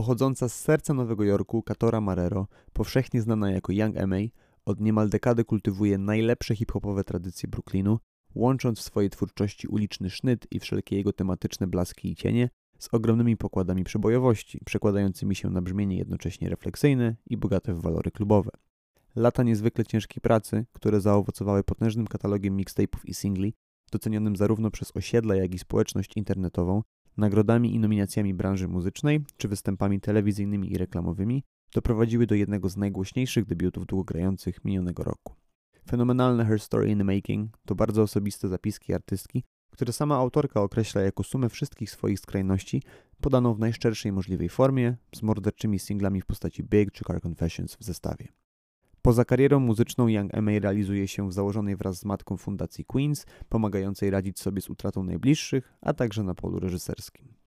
Pochodząca z serca Nowego Jorku, Katora Marrero, powszechnie znana jako Young M.A., od niemal dekady kultywuje najlepsze hip-hopowe tradycje Brooklynu, łącząc w swojej twórczości uliczny sznyt i wszelkie jego tematyczne blaski i cienie z ogromnymi pokładami przebojowości, przekładającymi się na brzmienie jednocześnie refleksyjne i bogate w walory klubowe. Lata niezwykle ciężkiej pracy, które zaowocowały potężnym katalogiem mixtape'ów i singli, docenionym zarówno przez osiedla, jak i społeczność internetową, nagrodami i nominacjami branży muzycznej, czy występami telewizyjnymi i reklamowymi, doprowadziły do jednego z najgłośniejszych debiutów długogrających minionego roku. Fenomenalne Her Story in the Making to bardzo osobiste zapiski artystki, które sama autorka określa jako sumę wszystkich swoich skrajności, podaną w najszczerszej możliwej formie, z morderczymi singlami w postaci Big czy Car Confessions w zestawie. Poza karierą muzyczną Young M.A. realizuje się w założonej wraz z matką fundacji Queens, pomagającej radzić sobie z utratą najbliższych, a także na polu reżyserskim.